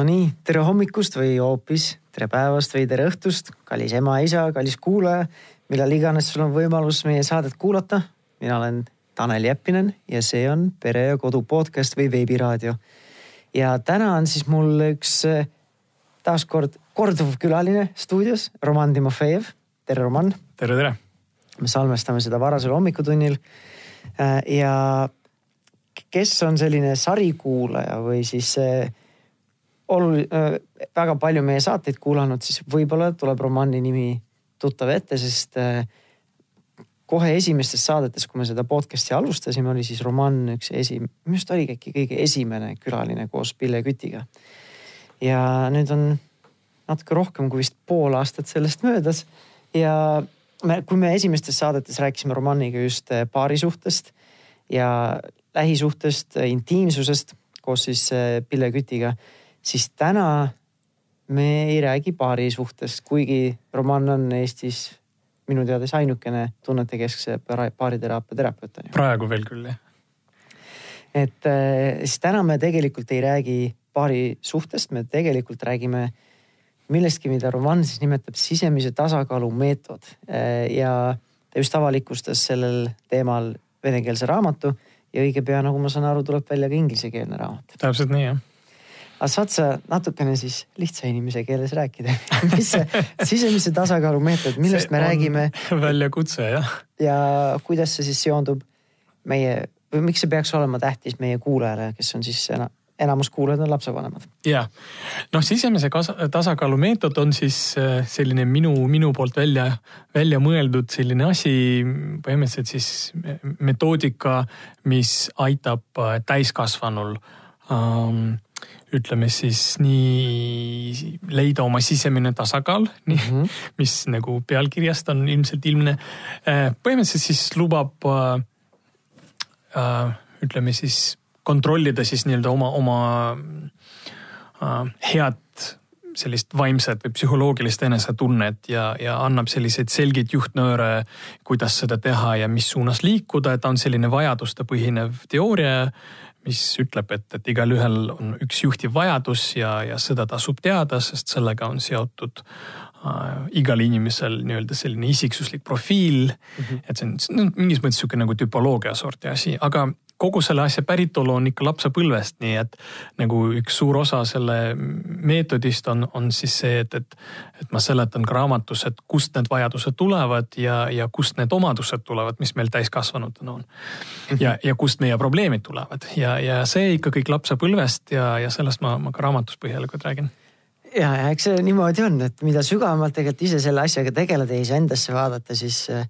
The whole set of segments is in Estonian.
Nonii, tere hommikust või hoopis tere päevast või tere õhtust, kallis ema-isa, kallis kuulaja, millal iganes sul on võimalus meie saadet kuulata. mina olen Tanel Jeppinen ja see on Pere ja Kodu podcast või veebiraadio. ja täna on siis mul üks eh, taaskord korduv külaline stuudios, Roman Timofejev. tere, Roman. tere, tere. me salvestame seda varasel hommikutunnil. Eh, ja kes on selline sarikuulaja või siis eh, olul-, väga palju meie saateid kuulanud, siis võib-olla tuleb romaani nimi tuttav ette, sest kohe esimestes saadetes, kui me seda podcast'i alustasime, oli siis romaan üks esi-, minu arust oligi äkki kõige esimene külaline koos Pille Kütiga. ja nüüd on natuke rohkem kui vist pool aastat sellest möödas ja me, kui me esimestes saadetes rääkisime romaaniga just paarisuhtest ja lähisuhtest, intiimsusest koos siis Pille Kütiga siis täna me ei räägi paari suhtest, kuigi romaan on Eestis minu teades ainukene tunnetekeskse baariteraapia terapeut on ju. praegu veel küll jah. et äh, siis täna me tegelikult ei räägi paari suhtest, me tegelikult räägime millestki, mida romaan siis nimetab sisemise tasakaalu meetod. Äh, ja ta just avalikustas sellel teemal venekeelse raamatu ja õige pea, nagu ma saan aru, tuleb välja ka inglisekeelne raamat. täpselt nii jah aga saad sa natukene siis lihtsa inimese keeles rääkida mis see sisemise tasakaalu meetod, millest see me räägime? väljakutse jah. ja kuidas see siis seondub meie või miks see peaks olema tähtis meie kuulajale, kes on siis ena, enamus kuulajad on lapsevanemad. ja noh, sisemise tasakaalu meetod on siis äh, selline minu, minu poolt välja, välja mõeldud selline asi, põhimõtteliselt siis metoodika, mis aitab äh, täiskasvanul ähm, ütleme siis nii leida oma sisemine tasakaal mm, -hmm. mis nagu pealkirjast on ilmselt ilmne. Äh, põhimõtteliselt siis lubab äh, äh, ütleme siis kontrollida siis nii-öelda oma, oma äh, head sellist vaimset või psühholoogilist enesetunnet ja, ja annab selliseid selgeid juhtnööre, kuidas seda teha ja mis suunas liikuda, et ta on selline vajaduste põhinev teooria mis ütleb, et, et igalühel on üks juhtiv vajadus ja, ja seda tasub teada, sest sellega on seotud äh, igal inimesel nii-öelda selline isiksuslik profiil mm. -hmm. et see on, see on mingis mõttes sihuke nagu tüpoloogia sorti asi, aga kogu selle asja päritolu on ikka lapsepõlvest, nii et nagu üks suur osa selle meetodist on, on siis see, et, et, et ma seletan ka raamatus, et kust need vajadused tulevad ja, ja kust need omadused tulevad, mis meil täiskasvanutena on. ja, ja kust meie probleemid tulevad. Ja, ja see ikka kõik lapsepõlvest ja, ja sellest ma, ma ka raamatus põhjalikult räägin. Ja, ja eks see niimoodi on, et mida sügavamalt tegelikult ise selle asjaga tegeleda ja iseendasse vaadata, siis äh,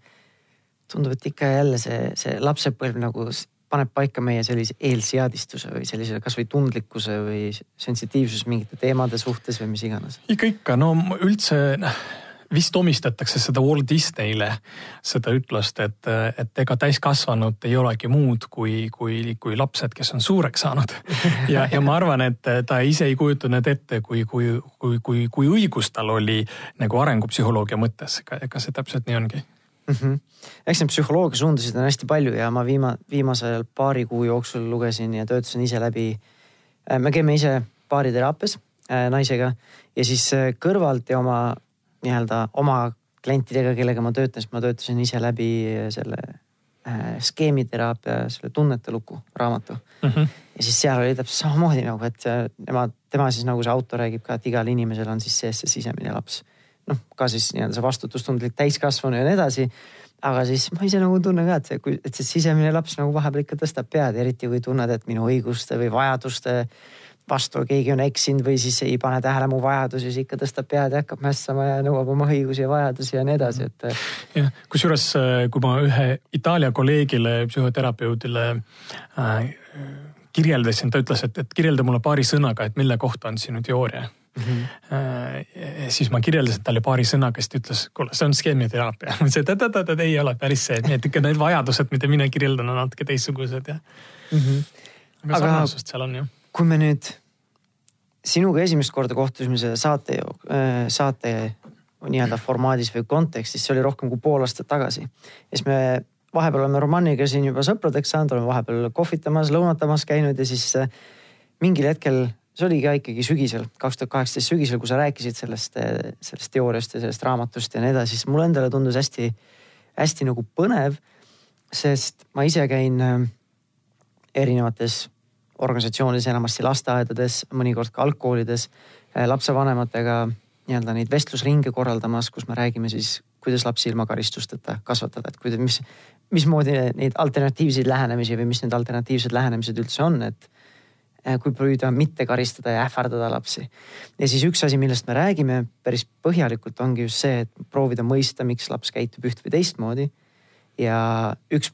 tundub, et ikka jälle see, see lapsepõlv nagu paneb paika meie sellise eelseadistuse või sellise kasvõi tundlikkuse või sensitiivsus mingite teemade suhtes või mis iganes? ikka, ikka, no üldse noh, vist omistatakse seda Walt Disneyle, seda ütlust, et, et ega täiskasvanud ei olegi muud kui, kui, kui lapsed, kes on suureks saanud. ja, ja ma arvan, et ta ise ei kujutanud ette, kui, kui, kui, kui, kui õigus tal oli nagu arengupsühholoogia mõttes, ega, ega see täpselt nii ongi mm. -hmm. eks neid psühholoogia suundasid on hästi palju ja ma viima-, viimasel paari kuu jooksul lugesin ja töötasin ise läbi. Äh, me käime ise baariteraapias äh, naisega ja siis äh, kõrvalt ja oma nii-öelda oma klientidega, kellega ma töötan, siis ma töötasin ise läbi selle skeemiteraapia, selle tunnete luku raamatu mm. -hmm. ja siis seal oli täpselt samamoodi nagu, et tema, tema siis nagu see autor räägib ka, et igal inimesel on siis sees see sisemine laps noh, ka siis nii-öelda see vastutustundlik täiskasvanu ja nii edasi. aga siis ma ise nagu tunnen ka, et see, kui, et see sisemine laps nagu vahepeal ikka tõstab pead, eriti kui tunned, et minu õiguste või vajaduste vastu keegi on eksinud või siis ei pane tähele mu vajadusi, siis ikka tõstab pead ja hakkab mässama ja nõuab oma õigusi ja vajadusi ja nii edasi, et. jah, kusjuures kui ma ühe Itaalia kolleegile, psühhoterapeudile äh, kirjeldasin, ta ütles, et, et kirjelda mulle paari sõnaga, et mille kohta on sinu teooria Mm -hmm. siis ma kirjeldasin talle paari sõnaga, siis ta ütles, kuule, see on skeemiteraapia. ma ütlesin, et oot-oot-oot, ei ole päris see, et ikka need vajadused, mida mina kirjeldan, on natuke teistsugused ja mm. -hmm. aga sarnasust seal on ju. kui me nüüd sinuga esimest korda kohtusime selle saate, äh, saate nii-öelda formaadis või kontekstis, see oli rohkem kui pool aastat tagasi. ja siis me vahepeal oleme Romaniga siin juba sõpradeks saanud, oleme vahepeal kohvitamas, lõunatamas käinud ja siis äh, mingil hetkel see oli ka ikkagi sügisel, kaks tuhat kaheksateist sügisel, kui sa rääkisid sellest, sellest teooriast ja sellest raamatust ja nii edasi, siis mulle endale tundus hästi, hästi nagu põnev. sest ma ise käin äh, erinevates organisatsioonides, enamasti lasteaedades, mõnikord ka algkoolides äh, lapsevanematega nii-öelda neid vestlusringe korraldamas, kus me räägime siis, kuidas lapsi ilma karistusteta kasvatada, et kuidas, mis, mismoodi neid alternatiivseid lähenemisi või mis need alternatiivsed lähenemised üldse on, et kui püüda mitte karistada ja ähvardada lapsi. ja siis üks asi, millest me räägime päris põhjalikult, ongi just see, et proovida mõista, miks laps käitub üht või teistmoodi. ja üks,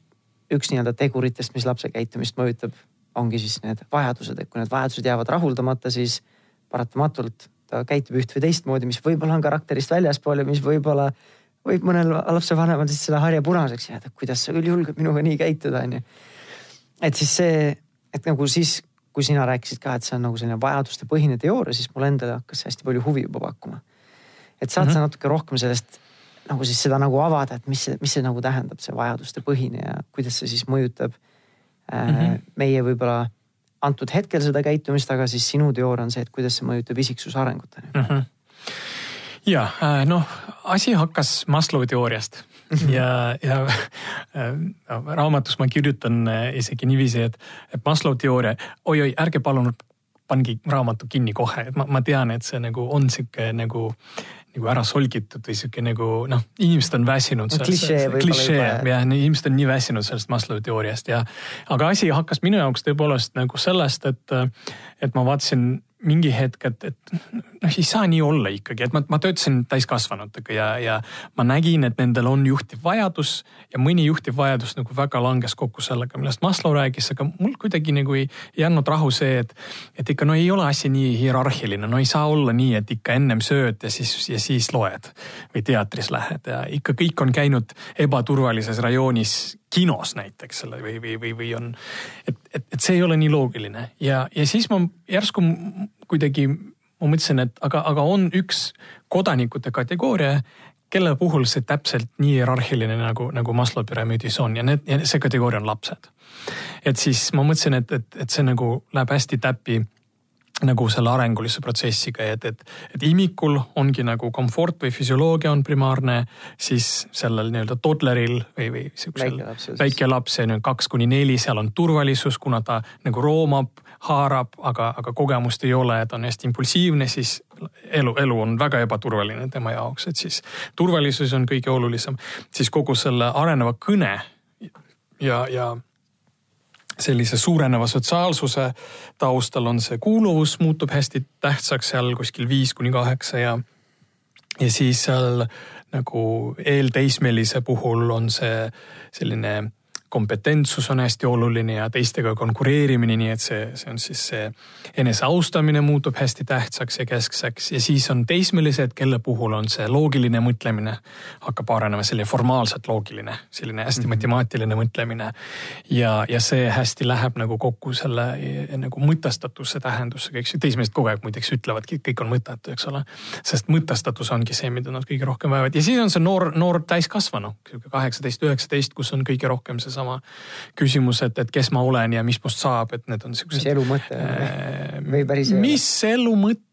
üks nii-öelda teguritest, mis lapse käitumist mõjutab, ongi siis need vajadused, et kui need vajadused jäävad rahuldamata, siis paratamatult ta käitub üht või teistmoodi, mis võib-olla on karakterist väljaspool ja mis võib-olla võib mõnel lapsevanemal siis selle harja punaseks jääda, kuidas sa küll julged minuga nii käituda, onju. et siis see, et nagu siis kui sina rääkisid ka, et see on nagu selline vajadustepõhine teooria, siis mulle endale hakkas see hästi palju huvi juba pakkuma. et saad mm -hmm. sa natuke rohkem sellest nagu siis seda nagu avada, et mis see, mis see nagu tähendab, see vajadustepõhine ja kuidas see siis mõjutab mm -hmm. meie võib-olla antud hetkel seda käitumist, aga siis sinu teooria on see, et kuidas see mõjutab isiksuse arengut mm. -hmm. ja äh, noh, asi hakkas Maslow teooriast ja, ja äh, raamatus ma kirjutan äh, isegi niiviisi, et, et Maslow teooria oi,, oi-oi, ärge palun pange raamatu kinni kohe, et ma, ma tean, et see nagu on sihuke nagu nagu ära solgitud või sihuke nagu noh, inimesed on väsinud. klišee klišee jah, inimesed on nii väsinud sellest Maslow teooriast ja aga asi hakkas minu jaoks tõepoolest nagu sellest, et, et ma vaatasin mingi hetk, et, et noh, ei saa nii olla ikkagi, et ma, ma töötasin täiskasvanutega ja, ja ma nägin, et nendel on juhtiv vajadus ja mõni juhtiv vajadus nagu väga langes kokku sellega, millest Maslow rääkis, aga mul kuidagi nagu ei, ei andnud rahu see, et, et ikka no ei ole asi nii hierarhiline, no ei saa olla nii, et ikka ennem sööd ja siis, ja siis loed või teatris lähed ja ikka kõik on käinud ebaturvalises rajoonis kinos näiteks selle või, või, või, või on, et, et, et see ei ole nii loogiline ja, ja siis ma järsku kuidagi ma mõtlesin, et aga, aga on üks kodanikute kategooria, kelle puhul see täpselt nii hierarhiline nagu, nagu Maslow püramiidis on ja need, see kategooria on lapsed. et siis ma mõtlesin, et, et, et see nagu läheb hästi täppi nagu selle arengulise protsessiga, et, et, et imikul ongi nagu komfort või füsioloogia on primaarne, siis sellel nii-öelda toddleril või, või siuksel väikelaps, see on kaks kuni neli, seal on turvalisus, kuna ta nagu roomab, haarab, aga, aga kogemust ei ole, ta on hästi impulsiivne, siis elu, elu on väga ebaturvaline tema jaoks, et siis turvalisus on kõige olulisem. siis kogu selle areneva kõne ja, ja sellise suureneva sotsiaalsuse taustal on see kuuluvus muutub hästi tähtsaks seal kuskil viis kuni kaheksa ja, ja siis seal nagu eelteismelise puhul on see selline kompetentsus on hästi oluline ja teistega konkureerimine, nii et see, see on siis see eneseaustamine muutub hästi tähtsaks ja keskseks ja siis on teismelised, kelle puhul on see loogiline mõtlemine hakkab arenema, selline formaalselt loogiline, selline hästi mm -hmm. matemaatiline mõtlemine. ja, ja see hästi läheb nagu kokku selle nagu mõtestatuse tähendusega, eks ju, teismelised kogu aeg muideks ütlevadki, et kõik on mõttetu, eks ole. sest mõtestatus ongi see, mida nad kõige rohkem vajavad ja siis on see noor, noor täiskasvanu, sihuke kaheksateist, üheksateist, kus on kõige rohkem see seesama küsimus, et, et kes ma olen ja mis must saab, et need on siuksed. mis elu mõte äh, või päris? mis elu mõte,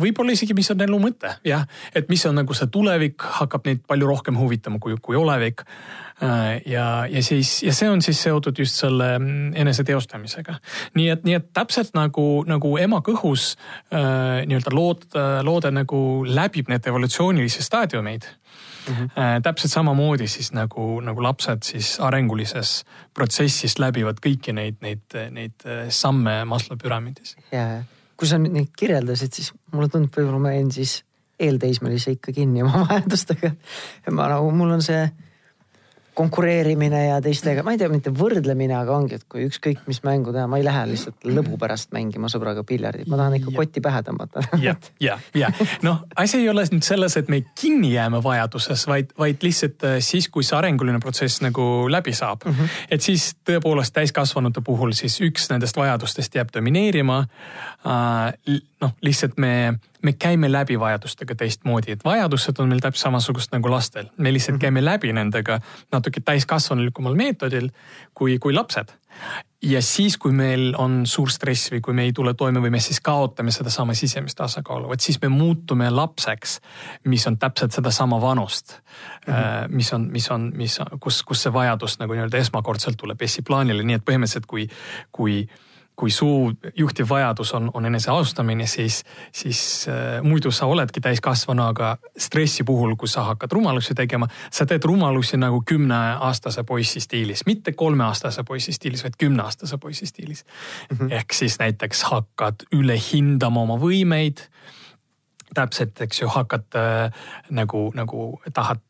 võib-olla isegi, mis on elu mõte, jah. et mis on nagu see tulevik, hakkab neid palju rohkem huvitama kui, kui olevik. Äh, ja, ja siis, ja see on siis seotud just selle mm, enese teostamisega. nii et, nii et täpselt nagu, nagu ema kõhus äh, nii-öelda lood, loode nagu läbib need evolutsioonilisi staadiumeid mm. -hmm. täpselt samamoodi siis nagu, nagu lapsed siis arengulises protsessis läbivad kõiki neid, neid, neid äh, samme Maslow püramiidis. ja, kui sa nüüd neid kirjeldasid, siis mulle tundub, võib-olla ma jäin siis eelteismelise ikka kinni oma vajadustega. ma nagu, mul on see konkureerimine ja teistega, ma ei tea, mitte võrdlemine, aga ongi, et kui ükskõik mis mängu teha, ma ei lähe lihtsalt lõbu pärast mängima sõbraga piljardit, ma tahan ikka kotti pähe tõmmata. ja, ja, ja noh, asi ei ole nüüd selles, et me kinni jääme vajaduses, vaid, vaid lihtsalt äh, siis, kui see arenguline protsess nagu läbi saab mm. -hmm. et siis tõepoolest täiskasvanute puhul siis üks nendest vajadustest jääb domineerima. Äh, noh, lihtsalt me me käime läbi vajadustega teistmoodi, et vajadused on meil täpselt samasugused nagu lastel. me lihtsalt -hmm. käime läbi nendega natuke täiskasvanulikumal meetodil kui, kui lapsed ja siis, kui meil on suur stress või kui me ei tule toime või me siis kaotame sedasama sisemist tasakaalu, vot siis me muutume lapseks, mis on täpselt sedasama vanust mm. -hmm. mis on, mis on, mis kus, kus see vajadus nagu nii-öelda esmakordselt tuleb esiplaanile, nii et põhimõtteliselt kui, kui kui su juhtiv vajadus on, on eneseaustamine, siis, siis äh, muidu sa oledki täiskasvanu, aga stressi puhul, kui sa hakkad rumalusi tegema, sa teed rumalusi nagu kümneaastase poissi stiilis, mitte kolmeaastase poissi stiilis, vaid kümneaastase poissi stiilis mm. -hmm. ehk siis näiteks hakkad üle hindama oma võimeid täpselt, eks ju, hakkad äh, nagu, nagu tahad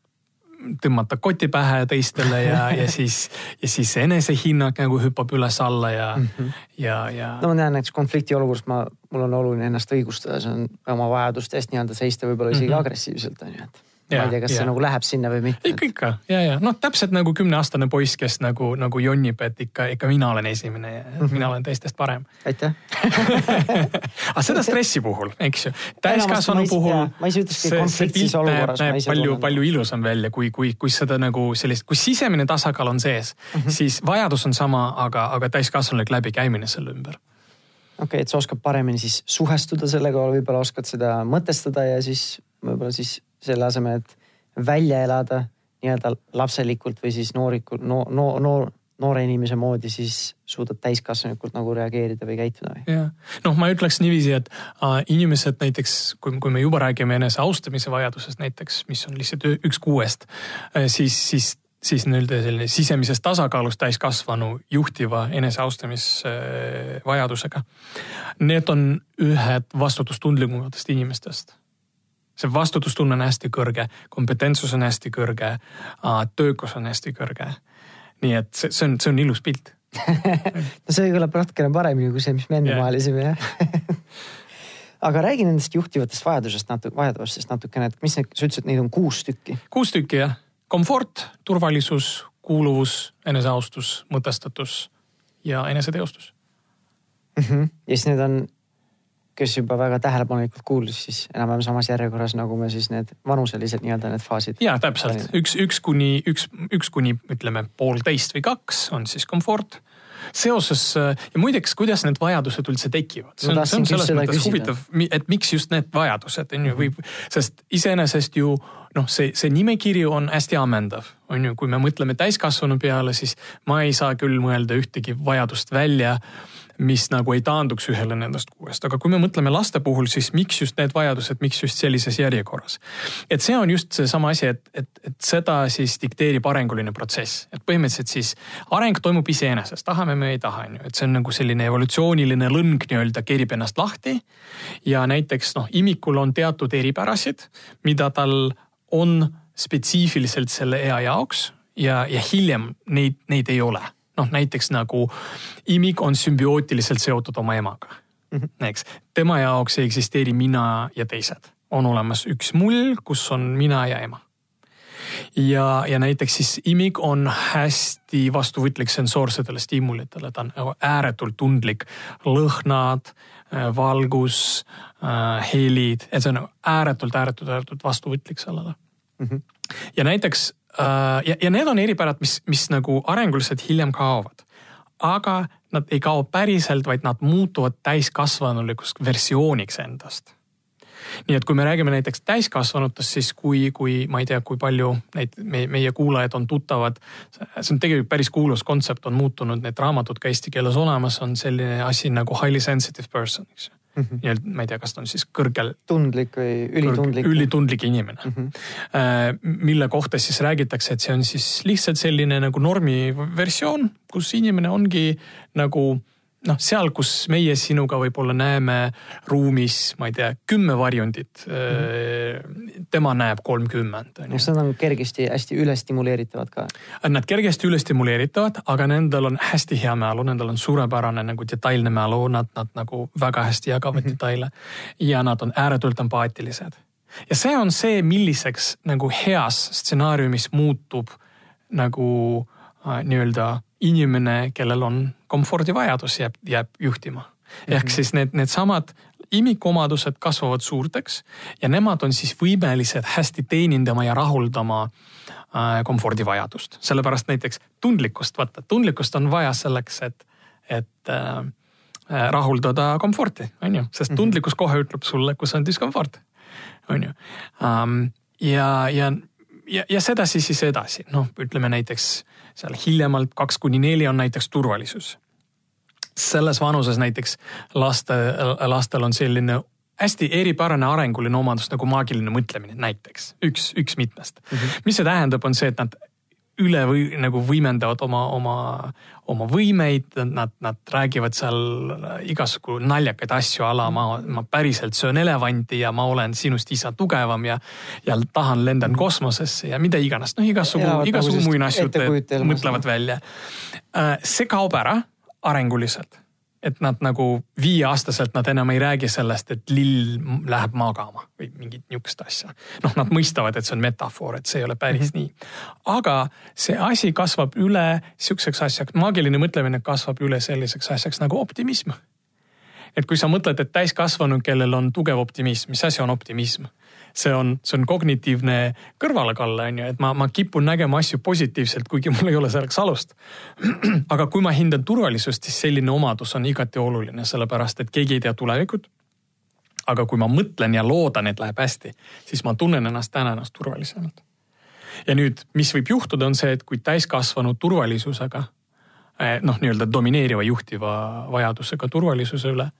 tõmmata koti pähe teistele ja, ja siis, ja siis enesehinnang nagu hüppab üles-alla ja mm, -hmm. ja, ja. no ma tean näiteks konflikti olukorras ma, mul on oluline ennast õigustada, see on oma vajaduste eest nii-öelda seista võib-olla isegi mm -hmm. agressiivselt on ju, et ma ei tea, kas ja. see nagu läheb sinna või mitte. ikka, ikka ja, ja noh, täpselt nagu kümneaastane poiss, kes nagu, nagu jonnib, et ikka, ikka mina olen esimene ja mm -hmm. mina olen teistest parem. aitäh aga seda stressi puhul, eks ju, täiskasvanu puhul. ma ise ütlekski konfliktsis olukorras. näeb palju, palju ilusam välja, kui, kui, kui seda nagu sellist, kui sisemine tasakaal on sees mm, -hmm. siis vajadus on sama, aga, aga täiskasvanulik läbikäimine selle ümber okei okay,, et sa oskad paremini siis suhestuda sellega, võib-olla oskad seda mõtestada ja siis võib-olla siis selle asemel, et välja elada nii-öelda lapselikult või siis noorikult no,, no, no, noore inimese moodi, siis suudad täiskasvanulikult nagu reageerida või käituda või? jah, noh, ma ütleks niiviisi, et äh, inimesed näiteks, kui, kui me juba räägime eneseaustamise vajadusest näiteks, mis on lihtsalt üks kuuest äh,, siis, siis siis nii-öelda selline sisemisest tasakaalust täiskasvanu juhtiva eneseaustamisvajadusega. Need on ühed vastutustundlikumatest inimestest see vastutustunne on hästi kõrge, kompetentsus on hästi kõrge, töökus on hästi kõrge. nii et see, see on, see on ilus pilt no see kõlab natukene paremini kui see, mis me enne yeah. maalisime jah aga räägi nendest juhtivatest vajadusest natuke, vajadustest natukene, et mis need, sa ütlesid, neid on kuus tükki. kuus tükki jah, komfort, turvalisus, kuuluvus, eneseaustus, mõtestatus ja eneseteostus mm. -hmm. ja siis need on kes juba väga tähelepanelikult kuulis, siis enam-vähem samas järjekorras, nagu me siis need vanuselised nii-öelda need faasid. ja täpselt üks, üks kuni üks, üks kuni ütleme poolteist või kaks on siis komfort seoses ja muideks, kuidas need vajadused üldse tekivad, see on, see on selles mõttes küsida. huvitav, et miks just need vajadused on ju, või sest iseenesest ju noh, see, see nimekiri on hästi ammendav, on ju, kui me mõtleme täiskasvanu peale, siis ma ei saa küll mõelda ühtegi vajadust välja mis nagu ei taanduks ühele nendest kuuest, aga kui me mõtleme laste puhul, siis miks just need vajadused, miks just sellises järjekorras? et see on just seesama asi, et, et, et seda siis dikteerib arenguline protsess, et põhimõtteliselt siis areng toimub iseenesest, tahame me ei taha, on ju, et see on nagu selline evolutsiooniline lõng nii-öelda kerib ennast lahti. ja näiteks noh, imikul on teatud eripärasid, mida tal on spetsiifiliselt selle ea jaoks ja, ja hiljem neid, neid ei ole noh, näiteks nagu imik on sümbiootiliselt seotud oma emaga mm, -hmm. eks. tema jaoks ei eksisteeri mina ja teised, on olemas üks mull, kus on mina ja ema. ja, ja näiteks siis imik on hästi vastuvõtlik sensoorsetele stiimulitele, ta on ääretult tundlik, lõhnad, äh, valgus, äh, helid, et see on ääretult, ääretult, ääretult vastuvõtlik sellele mm. -hmm. ja näiteks ja, ja need on eripärad, mis, mis nagu arenguliselt hiljem kaovad. aga nad ei kao päriselt, vaid nad muutuvad täiskasvanulikuks versiooniks endast nii et kui me räägime näiteks täiskasvanutest, siis kui, kui ma ei tea, kui palju neid meie, meie kuulajad on tuttavad. see on tegelikult päris kuulus kontsept, on muutunud, need raamatud ka eesti keeles olemas, on selline asi nagu highly sensitive person, eks ju mm -hmm. nii-öelda, ma ei tea, kas ta on siis kõrgel. tundlik või ülitundlik. ülitundlik inimene mm. -hmm. mille kohta siis räägitakse, et see on siis lihtsalt selline nagu normi versioon, kus inimene ongi nagu noh, seal, kus meie sinuga võib-olla näeme ruumis, ma ei tea, kümme varjundit mm, tema näeb kolmkümmend. kas nad on kergesti hästi ülestimuleeritavad ka? Nad kergesti ülestimuleeritavad, aga nendel on hästi hea mälu, nendel on suurepärane nagu detailne mälu, nad, nad nagu väga hästi jagavad mm -hmm. detaile ja nad on ääretult empaatilised. ja see on see, milliseks nagu heas stsenaariumis muutub nagu äh, nii-öelda inimene, kellel on komfordivajadus, jääb, jääb juhtima. ehk -hmm. siis need, needsamad imikuomadused kasvavad suurteks ja nemad on siis võimelised hästi teenindama ja rahuldama äh, komfordivajadust. sellepärast näiteks tundlikkust, vaata tundlikkust on vaja selleks, et, et äh, äh rahuldada komforti, on ju, sest mhm. tundlikkus kohe ütleb sulle, kus on diskomfort, on ju um,. ja, ja, ja, ja sedasi siis edasi, noh, ütleme näiteks seal hiljemalt kaks kuni neli on näiteks turvalisus selles vanuses näiteks laste, lastel on selline hästi eripärane arenguline omadus nagu maagiline mõtlemine näiteks, üks, üks mitmest mm. -hmm. mis see tähendab, on see, et nad üle või nagu võimendavad oma, oma, oma võimeid, nad, nad räägivad seal igasugu naljakaid asju ala, ma, ma päriselt söön elevanti ja ma olen sinust isa tugevam ja. ja tahan lendan kosmosesse ja mida iganes, noh igasugu, igasugu nagu muinasjutte mõtlevad välja. Äh, see kaob ära arenguliselt. Et nad nagu viieaastaselt nad enam ei räägi sellest, et lill läheb magama või mingit nihukest asja. noh, nad mõistavad, et see on metafoor, et see ei ole päris mm -hmm. nii. aga see asi kasvab üle sihukeseks asjaks, maagiline mõtlemine kasvab üle selliseks asjaks nagu optimism. Et kui sa mõtled, et täiskasvanu, kellel on tugev optimism, mis asi on optimism? see on, see on kognitiivne kõrvalekalle, on ju, et ma, ma kipun nägema asju positiivselt, kuigi mul ei ole selleks alust. aga kui ma hindan turvalisust, siis selline omadus on igati oluline, sellepärast et keegi ei tea tulevikut. aga kui ma mõtlen ja loodan, et läheb hästi, siis ma tunnen ennast täna ennast turvalisemalt. ja nüüd, mis võib juhtuda, on see, et kui täiskasvanu turvalisusega eh, noh, nii-öelda domineeriva juhtiva vajadusega turvalisuse üle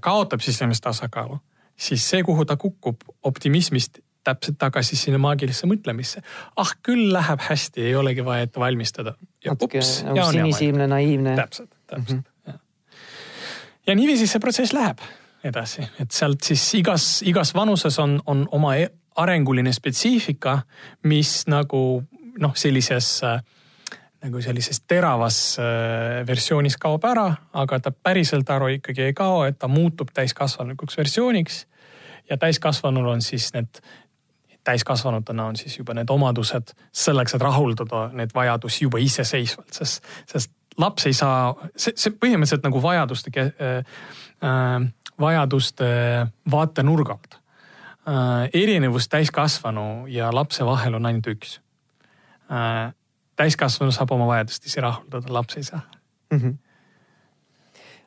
kaotab sisemist tasakaalu siis see, kuhu ta kukub optimismist täpselt tagasi sinna maagilisse mõtlemisse. ah, küll läheb hästi, ei olegi vaja ette valmistada. natuke nagu sinisilmne, naiivne. täpselt, täpselt mm, -hmm. ja. ja niiviisi see protsess läheb edasi, et sealt siis igas, igas vanuses on, on oma e-, arenguline spetsiifika, mis nagu noh, sellises äh, nagu sellises teravas äh, versioonis kaob ära, aga ta päriselt aru ikkagi ei kao, et ta muutub täiskasvanulikuks versiooniks. ja täiskasvanul on siis need, täiskasvanutena on siis juba need omadused selleks, et rahuldada need vajadusi juba iseseisvalt, sest, sest laps ei saa, see, see põhimõtteliselt nagu vajaduste äh,, äh, vajaduste vaatenurgalt äh,. erinevus täiskasvanu ja lapse vahel on ainult üks äh, täiskasvanu saab oma vajadust ise rahuldada, laps ei saa mm. -hmm.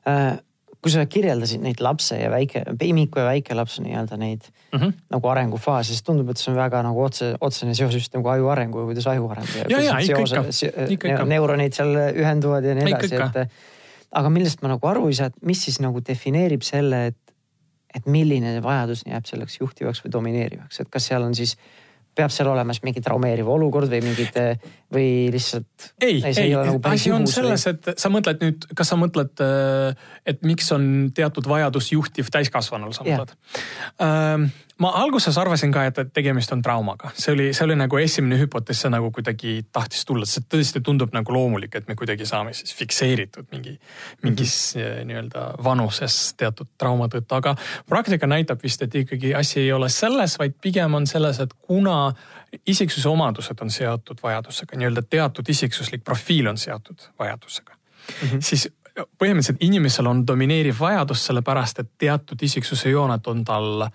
Äh, kui sa kirjeldasid neid lapse ja väike, imiku ja väikelapse nii-öelda neid mm -hmm. nagu arengufaase, siis tundub, et see on väga nagu otse, otsene seos just nagu aju arengu, kuidas aju areneb. ja, ja ikka, ikka, ikka. neuronid seal ühenduvad ja nii edasi, et. aga millest ma nagu aru ei saa, et mis siis nagu defineerib selle, et, et milline vajadus jääb selleks juhtivaks või domineerivaks, et kas seal on siis peab seal olema siis mingi traumeeriv olukord või mingid või lihtsalt. ei, ei, ei, nagu asi on selles, et sa mõtled nüüd, kas sa mõtled, äh, et miks on teatud vajadus juhtiv täiskasvanul, sa mõtled? Ähm, ma alguses arvasin ka, et tegemist on traumaga, see oli, see oli nagu esimene hüpotees, see nagu kuidagi tahtis tulla, see tõesti tundub nagu loomulik, et me kuidagi saame siis fikseeritud mingi, mingis mm -hmm. nii-öelda vanuses teatud trauma tõttu, aga praktika näitab vist, et ikkagi asi ei ole selles, vaid pigem on selles, et kuna isiksuse omadused on seotud vajadusega, nii-öelda teatud isiksuslik profiil on seotud vajadusega mm, -hmm. siis põhimõtteliselt inimesel on domineeriv vajadus, sellepärast et teatud isiksuse jooned on tal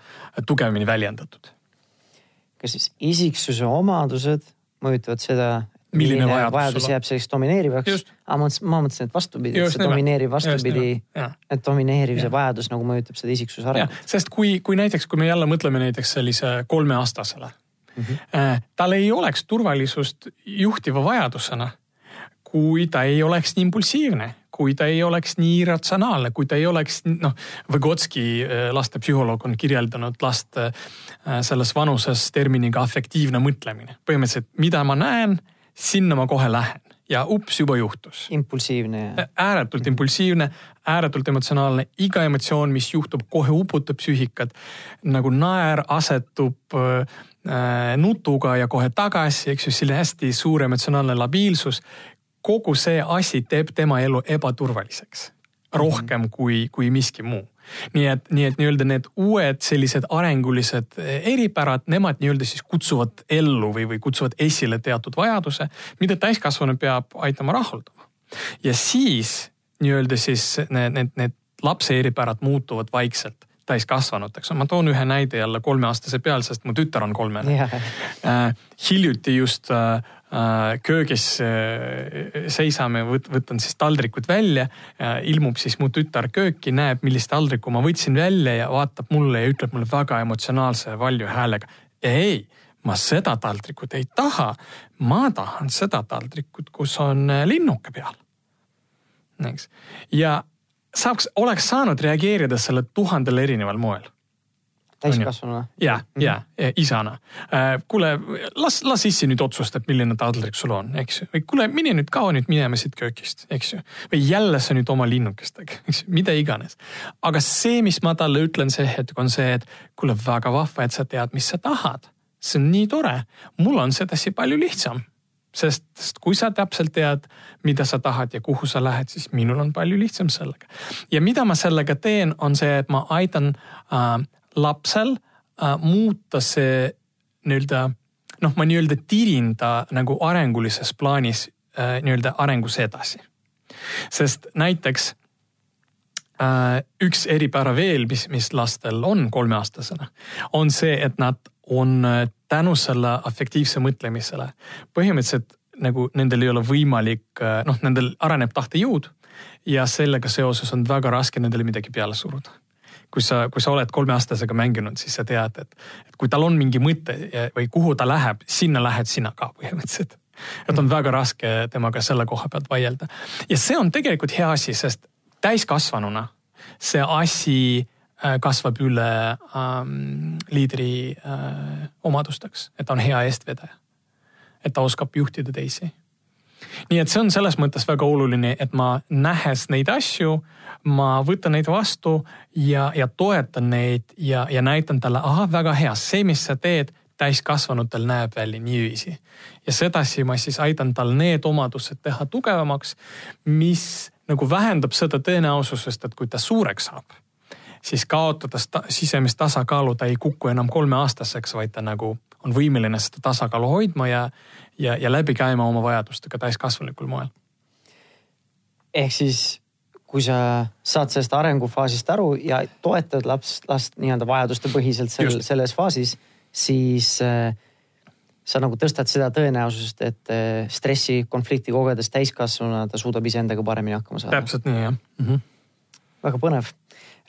tugevamini väljendatud. kas siis isiksuse omadused mõjutavad seda, milline vajadus, vajadus jääb selleks domineerivaks? aga ma mõtlesin, ma mõtlesin, et vastupidi, et see domineeriv vastupidi, et domineeriv see vajadus nagu mõjutab seda isiksuse arengut. sest kui, kui näiteks, kui me jälle mõtleme näiteks sellise kolmeaastasele mm, -hmm. tal ei oleks turvalisust juhtiva vajadusena, kui ta ei oleks nii impulsiivne kui ta ei oleks nii ratsionaalne, kui ta ei oleks noh, Võgotski äh, lastepsühholoog on kirjeldanud last äh, selles vanuses terminiga afektiivne mõtlemine. põhimõtteliselt, mida ma näen, sinna ma kohe lähen ja ups, juba juhtus. impulsiivne. ääretult impulsiivne, ääretult emotsionaalne, iga emotsioon, mis juhtub, kohe uputab psüühikat. nagu naer asetub äh, nutuga ja kohe tagasi, eks ju, selline hästi suur emotsionaalne labiilsus kogu see asi teeb tema elu ebaturvaliseks rohkem -hmm. kui, kui miski muu. nii et, nii et nii-öelda need uued sellised arengulised eripärad, nemad nii-öelda siis kutsuvad ellu või, või kutsuvad esile teatud vajaduse, mida täiskasvanu peab aitama rahuldama. ja siis nii-öelda siis need, need, need lapse eripärad muutuvad vaikselt täiskasvanuteks. ma toon ühe näide jälle kolmeaastase peal, sest mu tütar on kolmene yeah.. Äh, hiljuti just äh, äh köögis seisame, võtan siis taldrikud välja. ilmub siis mu tütar kööki, näeb, millist taldrikku ma võtsin välja ja vaatab mulle ja ütleb mulle väga emotsionaalse valju häälega. ei, ma seda taldrikut ei taha. ma tahan seda taldrikut, kus on linnuke peal. eks, ja saaks, oleks saanud reageerida sellele tuhandel erineval moel täiskasvanuna. ja, ja isana. Äh, kuule, las, las issi nüüd otsustab, milline taldrik sul on, eks ju. või kuule, mine nüüd, kao nüüd minema siit köögist, eks ju. või jälle sa nüüd oma linnukestega, eks ju, mida iganes. aga see, mis ma talle ütlen see hetk, on see, et kuule, väga vahva, et sa tead, mis sa tahad. see on nii tore, mul on sedasi palju lihtsam sest, sest kui sa täpselt tead, mida sa tahad ja kuhu sa lähed, siis minul on palju lihtsam sellega. ja mida ma sellega teen, on see, et ma aitan äh, lapsel äh, muuta see nii-öelda noh, ma nii-öelda tirin ta nagu arengulises plaanis äh, nii-öelda arengus edasi. sest näiteks äh, üks eripära veel, mis, mis lastel on kolmeaastasena, on see, et nad on äh, tänu selle afektiivse mõtlemisele põhimõtteliselt nagu nendel ei ole võimalik, äh, noh, nendel areneb tahtejõud ja sellega seoses on väga raske nendele midagi peale suruda. kui sa, kui sa oled kolmeaastasega mänginud, siis sa tead, et, et kui tal on mingi mõte või kuhu ta läheb, sinna lähed sina ka põhimõtteliselt. et on väga raske temaga selle koha pealt vaielda. ja see on tegelikult hea asi, sest täiskasvanuna see asi kasvab üle ähm, liidri äh, omadusteks, et ta on hea eestvedaja. et ta oskab juhtida teisi. nii et see on selles mõttes väga oluline, et ma nähes neid asju, ma võtan neid vastu ja, ja toetan neid ja, ja näitan talle, ahah, väga hea, see, mis sa teed täiskasvanutel näeb välja niiviisi. ja sedasi ma siis aitan tal need omadused teha tugevamaks, mis nagu vähendab seda tõenäosusest, et kui ta suureks saab siis kaotades ta, sisemist tasakaalu, ta ei kuku enam kolmeaastaseks, vaid ta nagu on võimeline seda tasakaalu hoidma ja, ja, ja läbi käima oma vajadustega täiskasvanulikul moel. ehk siis, kui sa saad sellest arengufaasist aru ja toetad laps, last nii-öelda vajadustepõhiselt sel, selles faasis, siis äh, sa nagu tõstad seda tõenäosust, et äh, stressi, konflikti kogedes täiskasvanuna ta suudab iseendaga paremini hakkama saada. täpselt nii jah mm. -hmm. väga põnev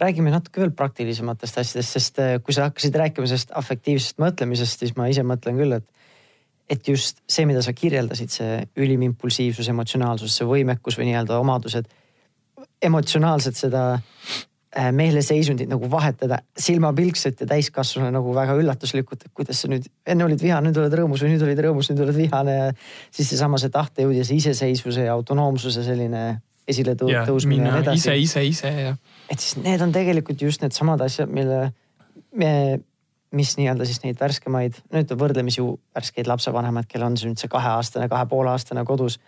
räägime natuke veel praktilisematest asjadest, sest äh, kui sa hakkasid rääkima sellest afektiivsest mõtlemisest, siis ma ise mõtlen küll, et et just see, mida sa kirjeldasid, see ülim impulsiivsus, emotsionaalsus, see võimekus või nii-öelda omadused, emotsionaalselt seda äh, meeleseisundit nagu vahetada silmapilkselt ja täiskasvanu nagu väga üllatuslikult, et kuidas sa nüüd, enne olid vihane, nüüd oled rõõmus või nüüd olid rõõmus, nüüd oled vihane ja siis seesama see tahtejõud ja see iseseisvuse ja autonoomsuse selline esile tõusmine ja, ja nii edasi. ise, ise, ise ja et siis need on tegelikult just needsamad asjad, mille me, mis nii-öelda siis neid värskemaid, nüüd võrdlemisi värskeid lapsevanemaid, kellel on nüüd see kaheaastane, kahe poole aastane kodus.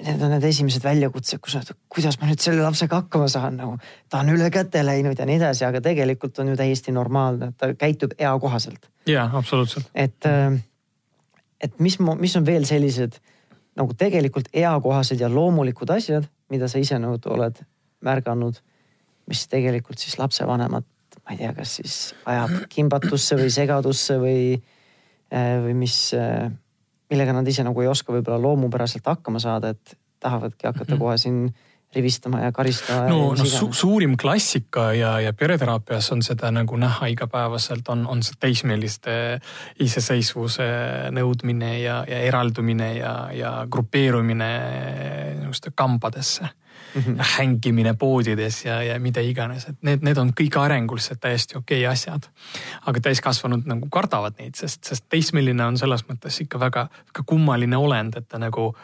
Need on need esimesed väljakutsed, kus kuidas ma nüüd selle lapsega hakkama saan nagu, ta on üle käte läinud ja nii edasi, aga tegelikult on ju täiesti normaalne, ta käitub eakohaselt. ja absoluutselt. et, et mis, mis on veel sellised nagu tegelikult eakohased ja loomulikud asjad, mida sa ise nagu oled märganud, mis tegelikult siis lapsevanemat, ma ei tea, kas siis ajab kimbatusse või segadusse või, äh, või mis, äh, millega nad ise nagu ei oska võib-olla loomupäraselt hakkama saada, et tahavadki hakata mhm. kohe siin rivistama ja karistama. no, no su suurim klassika ja, ja pereteraapias on seda nagu näha igapäevaselt, on, on see teismeliste iseseisvuse nõudmine ja, ja eraldumine ja, ja grupeerumine niisuguste kambadesse mm -hmm. hängimine poodides ja, ja mida iganes, et need, need on kõik arenguliselt täiesti okei okay asjad. aga täiskasvanud nagu kardavad neid, sest, sest teismeline on selles mõttes ikka väga, väga kummaline olend, et ta nagu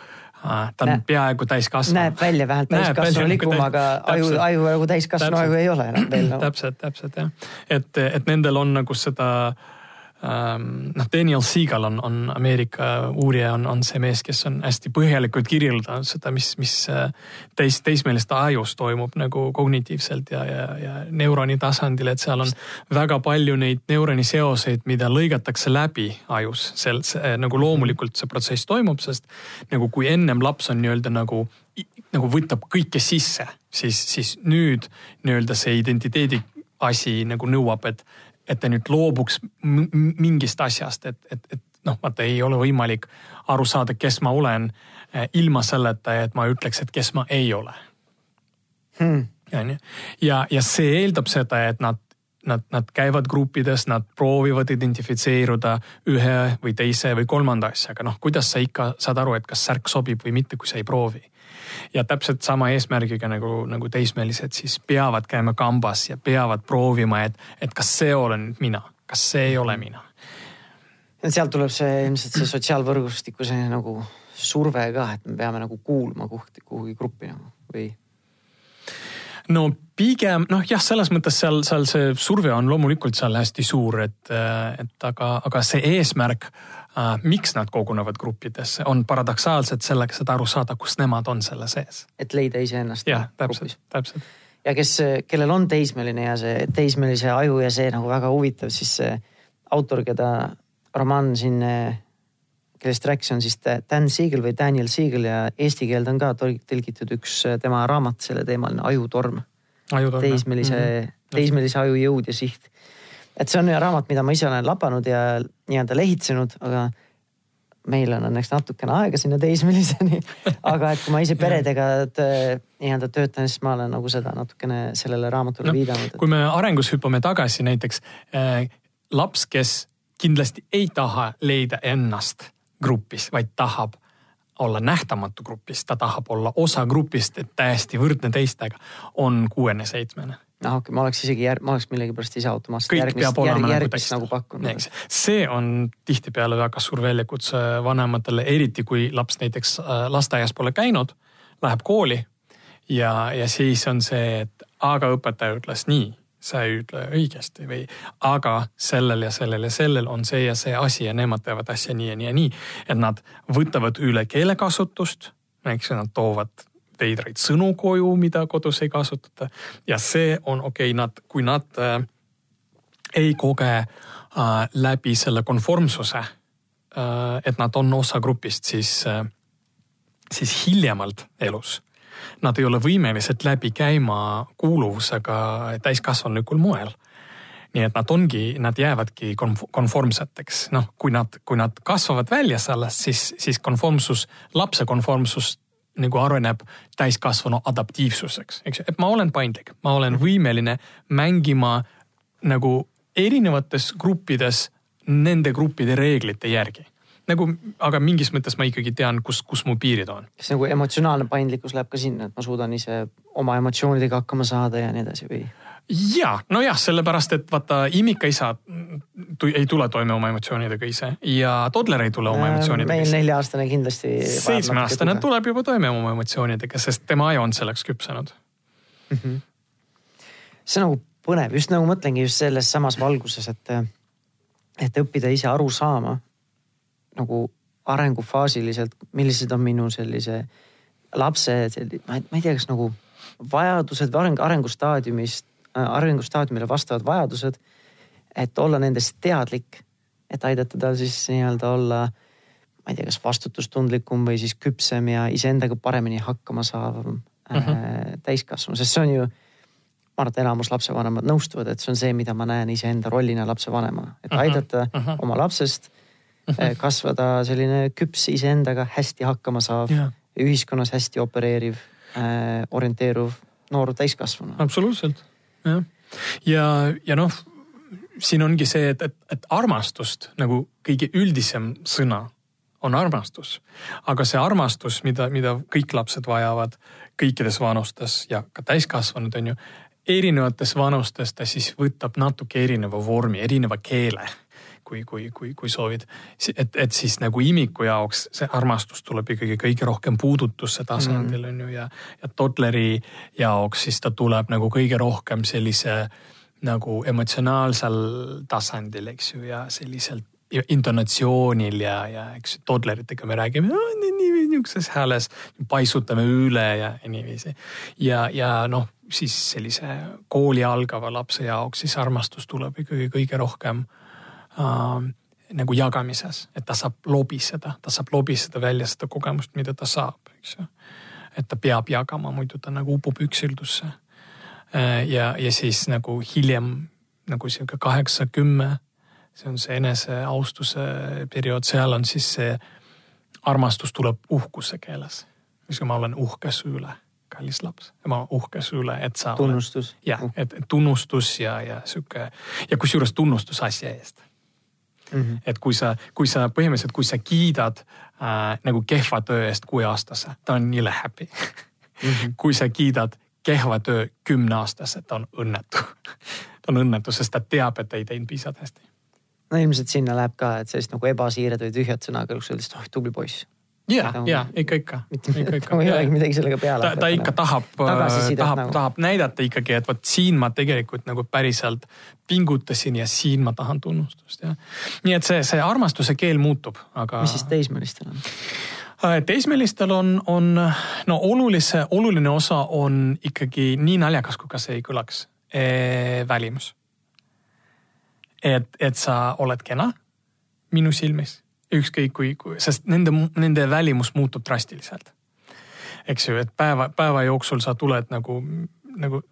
ta on Näe, peaaegu täiskasvanu. näeb välja vähemalt täiskasvanulikum, aga aju, aju nagu täiskasvanu aju ei ole enam veel no.. täpselt, täpselt jah, et, et nendel on nagu seda äh, noh, Daniel Seagal on, on Ameerika uurija, on, on see mees, kes on hästi põhjalikult kirjeldanud seda, mis, mis äh, teis, teismeliste ajus toimub nagu kognitiivselt ja, ja, ja neuroni tasandil, et seal on väga palju neid neuroni seoseid, mida lõigatakse läbi ajus. sel, see nagu loomulikult see protsess toimub, sest nagu kui ennem laps on nii-öelda nagu nagu võtab kõike sisse, siis, siis nüüd nii-öelda see identiteedi asi nagu nõuab, et, et ta nüüd loobuks mingist asjast, et, et, et noh, vaata ei ole võimalik aru saada, kes ma olen eh, ilma selleta, et ma ütleks, et kes ma ei ole. Hmm.. onju, ja, ja see eeldab seda, et nad nad, nad käivad gruppides, nad proovivad identifitseeruda ühe või teise või kolmanda asjaga, noh, kuidas sa ikka saad aru, et kas särk sobib või mitte, kui sa ei proovi. Ja täpselt sama eesmärgiga nagu, nagu teismelised siis peavad käima kambas ja peavad proovima, et, et kas see olen mina, kas see ei ole mina. sealt tuleb see ilmselt see sotsiaalvõrgustiku selline nagu surve ka, et me peame nagu kuulma kuhugi, kuhugi gruppi nagu või no pigem noh, jah, selles mõttes seal, seal see surve on loomulikult seal hästi suur, et, et aga, aga see eesmärk miks nad kogunevad gruppidesse, on paradoksaalselt selleks, et aru saada, kus nemad on selle sees. et leida iseennast. jah, täpselt, täpselt. ja kes, kellel on teismeline ja see teismelise aju ja see nagu väga huvitav, siis see autor, keda romaan siin kellest rääkis, on siis Dan Siegel või Daniel Siegel ja eesti keelde on ka tõlgitud üks äh, tema raamat selleteemaline Ajutorm. teismelise mm, -hmm. teismelise aju jõud ja siht. Et see on raamat, mida ma ise olen lapanud ja nii-öelda lehitsenud, aga meil on õnneks natukene aega sinna teismeliseni. aga et kui ma ise peredega nii-öelda töötan, siis ma olen nagu seda natukene sellele raamatule no, viidanud. kui me arengus hüppame tagasi näiteks äh, laps, kes kindlasti ei taha leida ennast grupis, vaid tahab olla nähtamatu grupis, ta tahab olla osa grupist, et täiesti võrdne teistega, on kuuene-seitsmene noh, okei okay,, ma oleks isegi järg-, ma oleks millegipärast ise automaatselt järgmist, järg, järgmist nagu pakkunud. see on tihtipeale väga suur väljakutse vanematele, eriti kui laps näiteks äh, lasteaias pole käinud, läheb kooli ja, ja siis on see, et aga õpetaja ütles nii sa ei ütle õigesti või aga sellel ja sellel ja sellel on see ja see asi ja nemad teevad asja nii ja nii ja nii. et nad võtavad üle keelekasutust, eks ju, nad toovad veidraid sõnu koju, mida kodus ei kasutata. ja see on okei okay,, nad, kui nad äh, ei koge äh, läbi selle konformsuse äh,, et nad on osa grupist, siis äh,, siis hiljemalt elus. Nad ei ole võimelised läbi käima kuuluvusega täiskasvanulikul moel. Nii et nad ongi, nad jäävadki konformseteks, noh, kui nad, kui nad kasvavad välja sellest, siis, siis konformsus, lapse konformsus nagu areneb täiskasvanu adaptiivsuseks, eks ju, et ma olen paindlik, ma olen võimeline mängima nagu erinevates gruppides nende gruppide reeglite järgi nagu, aga mingis mõttes ma ikkagi tean, kus, kus mu piirid on. kas nagu emotsionaalne paindlikkus läheb ka sinna, et ma suudan ise oma emotsioonidega hakkama saada ja nii edasi või? ja, nojah, sellepärast et vaata imikaisa ei tule toime oma emotsioonidega ise ja toddler ei tule oma äh, emotsioonidega meil nelja-aastane kindlasti. seitsmeaastane tuleb juba toime oma emotsioonidega, sest tema aju on selleks küpsenud mm. -hmm. see on nagu põnev, just nagu mõtlengi just selles samas valguses, et, et õppida ise aru saama nagu arengufaasiliselt, millised on minu sellise lapse, ma ei tea, kas nagu vajadused või areng, arengustaadiumist, arengustaadiumile vastavad vajadused. Et olla nendest teadlik, et aidata tal siis nii-öelda olla, ma ei tea, kas vastutustundlikum või siis küpsem ja iseendaga paremini hakkama saav mm -hmm. äh, täiskasvanu, sest see on ju ma arvan, et enamus lapsevanemad nõustuvad, et see on see, mida ma näen iseenda rollina lapsevanemana, et mhm. aidata uh -huh. oma lapsest Eh, kasvada selline küps iseendaga hästi hakkama saav, ühiskonnas hästi opereeriv, eh, orienteeruv noor täiskasvanu. absoluutselt, jah. ja, ja noh, siin ongi see, et, et, et armastust nagu kõige üldisem sõna on armastus. aga see armastus, mida, mida kõik lapsed vajavad kõikides vanustes ja ka täiskasvanud on ju, erinevates vanustes ta siis võtab natuke erineva vormi, erineva keele kui, kui, kui, kui soovid. et, et siis nagu imiku jaoks see armastus tuleb ikkagi kõige rohkem puudutuse tasandil mm. on ju ja, ja toddleri jaoks siis ta tuleb nagu kõige rohkem sellise nagu emotsionaalsel tasandil, eks ju, ja selliselt intonatsioonil ja, ja eks toddleritega me räägime niisuguses hääles, paisutame üle ja niiviisi. ja, ja noh, siis sellise kooli algava lapse jaoks siis armastus tuleb ikkagi kõige rohkem äh, nagu jagamises, et ta saab lobiseda, ta saab lobiseda välja seda kogemust, mida ta saab, eks ju. et ta peab jagama, muidu ta nagu upub üksildusse. Äh, ja, ja siis nagu hiljem nagu sihuke kaheksa, kümme, see on see eneseaustuse periood, seal on siis see armastus tuleb uhkuse keeles. mis ma olen uhke su üle, kallis laps, ma olen uhke su üle, et sa. tunnustus. jah, et tunnustus ja, ja sihuke ja kusjuures tunnustus asja eest mm. -hmm. et kui sa, kui sa põhimõtteliselt, kui sa kiidad äh, nagu kehva töö eest kuueaastase, ta on nii happy mm. -hmm. kui sa kiidad kehva töö kümneaastase, ta on õnnetu ta on õnnetu, sest ta teab, et ei teinud piisavalt hästi. no ilmselt sinna läheb ka, et sellist nagu ebasiired või tühjad sõnad lõpuks öeldes, et oh tubli poiss ja, ja ikka, ikka. ikka. ei olegi midagi sellega peale. ta, ta ikka tahab, tahab nagu., tahab näidata ikkagi, et vot siin ma tegelikult nagu päriselt pingutasin ja siin ma tahan tunnustust ja. nii et see, see armastuse keel muutub, aga. mis siis teismelistel on? Äh, teismelistel on, on no olulise, oluline osa on ikkagi nii naljakas, kui ka see ei kõlaks eh,, välimus. et, et sa oled kena minu silmis ükskõik kui, kui, sest nende, nende välimus muutub drastiliselt. eks ju, et päeva, päeva jooksul sa tuled nagu, nagu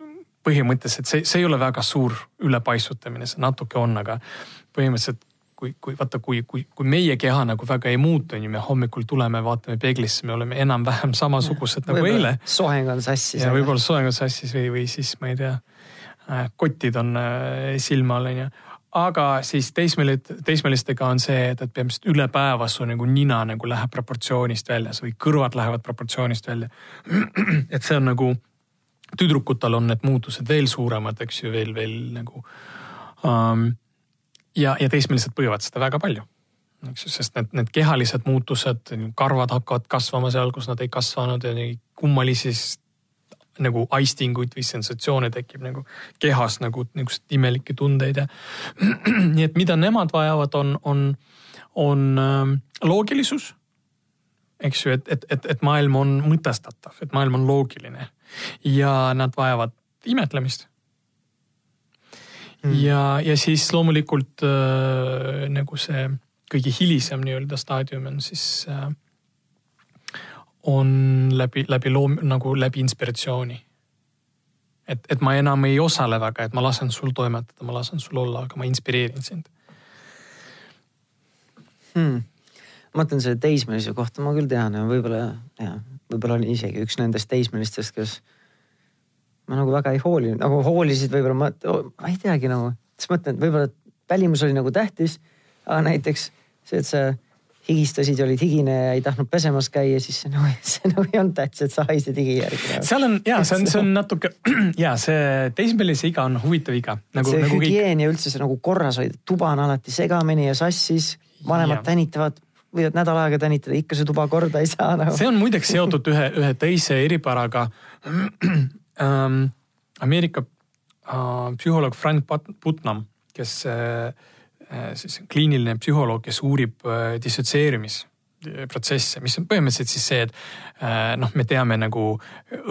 põhimõtteliselt see, see ei ole väga suur ülepaisutamine, see natuke on, aga põhimõtteliselt kui, kui vaata, kui, kui, kui meie keha nagu väga ei muutu, on ju, me hommikul tuleme, vaatame peeglisse, me oleme enam-vähem samasugused nagu eile. soeng on sassis. ja võib-olla soeng on sassis või, või siis ma ei tea, äh, kotid on äh, silma all, on ju aga siis teismelid, teismelistega on see, et, et peamiselt üle päeva su nagu nina nagu läheb proportsioonist väljas või kõrvad lähevad proportsioonist välja. et see on nagu, tüdrukutel on need muutused veel suuremad, eks ju, veel, veel nagu um,. Ja, ja teismelised põevad seda väga palju eks ju, sest need, need kehalised muutused, karvad hakkavad kasvama seal, kus nad ei kasvanud ja nii kummalisi nagu aistinguid või sensatsioone tekib nagu kehas nagu niisuguseid imelikke tundeid ja. nii et mida nemad vajavad, on, on, on äh, loogilisus. eks ju, et, et, et, et maailm on mõtestatav, et maailm on loogiline ja nad vajavad imetlemist mm.. ja, ja siis loomulikult äh, nagu see kõige hilisem nii-öelda staadium on siis äh, on läbi, läbi loom-, nagu läbi inspiratsiooni. et, et ma enam ei osale väga, et ma lasen sul toimetada, ma lasen sul olla, aga ma inspireerin sind. Hmm.. ma mõtlen selle teismelise kohta, ma küll tean ja võib-olla, jah, võib-olla olin isegi üks nendest teismelistest, kes ma nagu väga ei hoolinud, nagu hoolisid võib-olla, ma, ma ei teagi nagu, siis mõtlen, et võib-olla välimus oli nagu tähtis, aga näiteks see, et sa higistasid ja olid higine ja ei tahtnud pesemas käia, siis see nagu, see nagu ei olnud tähtis, et sa haisid higi järgi. seal on ja see on, see on natuke ja see teismelise iga on huvitav iga nagu,. see nagu hügieen kõik... ja üldse see nagu korras hoida, tuba on alati segamini ja sassis, vanemad ja. tänitavad võivad nädal aega tänitada, ikka see tuba korda ei saa nagu. see on muideks seotud ühe, ühe teise eripäraga ähm,. Ameerika äh, psühholoog Frank Putnam, kes äh, Äh, siis kliiniline psühholoog, kes uurib äh, dissotsieerimisprotsesse, mis on põhimõtteliselt siis see, et äh, noh, me teame nagu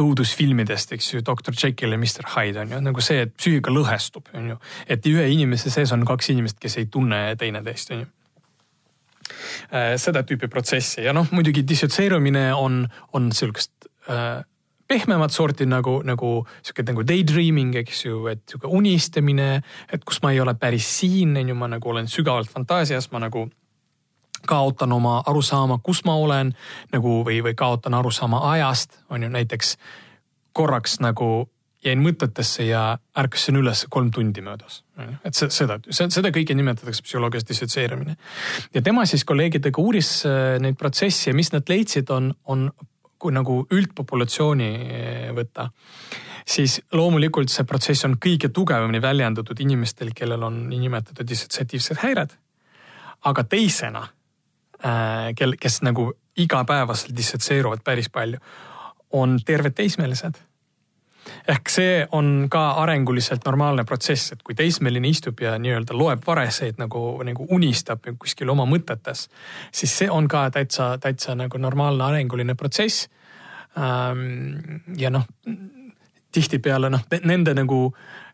õudusfilmidest, eks ju, doktor Jekyll ja Mr Hyde on ju nagu see, et psüühika lõhestub, on ju. et ühe inimese sees on kaks inimest, kes ei tunne teineteist, on ju seda tüüpi protsessi ja noh, muidugi dissotseerumine on, on sihukest äh, pehmemat sorti nagu, nagu sihuke nagu daydreaming, eks ju, et sihuke unistamine, et kus ma ei ole päris siin, on ju, ma nagu olen sügavalt fantaasias, ma nagu kaotan oma arusaama, kus ma olen nagu või, või kaotan arusaama ajast, on ju näiteks korraks nagu jäin mõtetesse ja ärkasin üles kolm tundi möödas. et seda, seda kõike nimetatakse psühholoogias dissotsieerimine. ja tema siis kolleegidega uuris äh, neid protsesse ja mis nad leidsid, on, on kui nagu üldpopulatsiooni eh, võtta, siis loomulikult see protsess on kõige tugevamini väljendatud inimestel, kellel on niinimetatud dissotsiatiivsed häired. aga teisena, äh, kel, kes nagu igapäevaselt dissotseeruvad päris palju, on terved teismelised ehk see on ka arenguliselt normaalne protsess, et kui teismeline istub ja nii-öelda loeb vareseid nagu, nagu unistab kuskil oma mõtetes, siis see on ka täitsa, täitsa nagu normaalne arenguline protsess. Ähm, ja noh, tihtipeale noh, nende nagu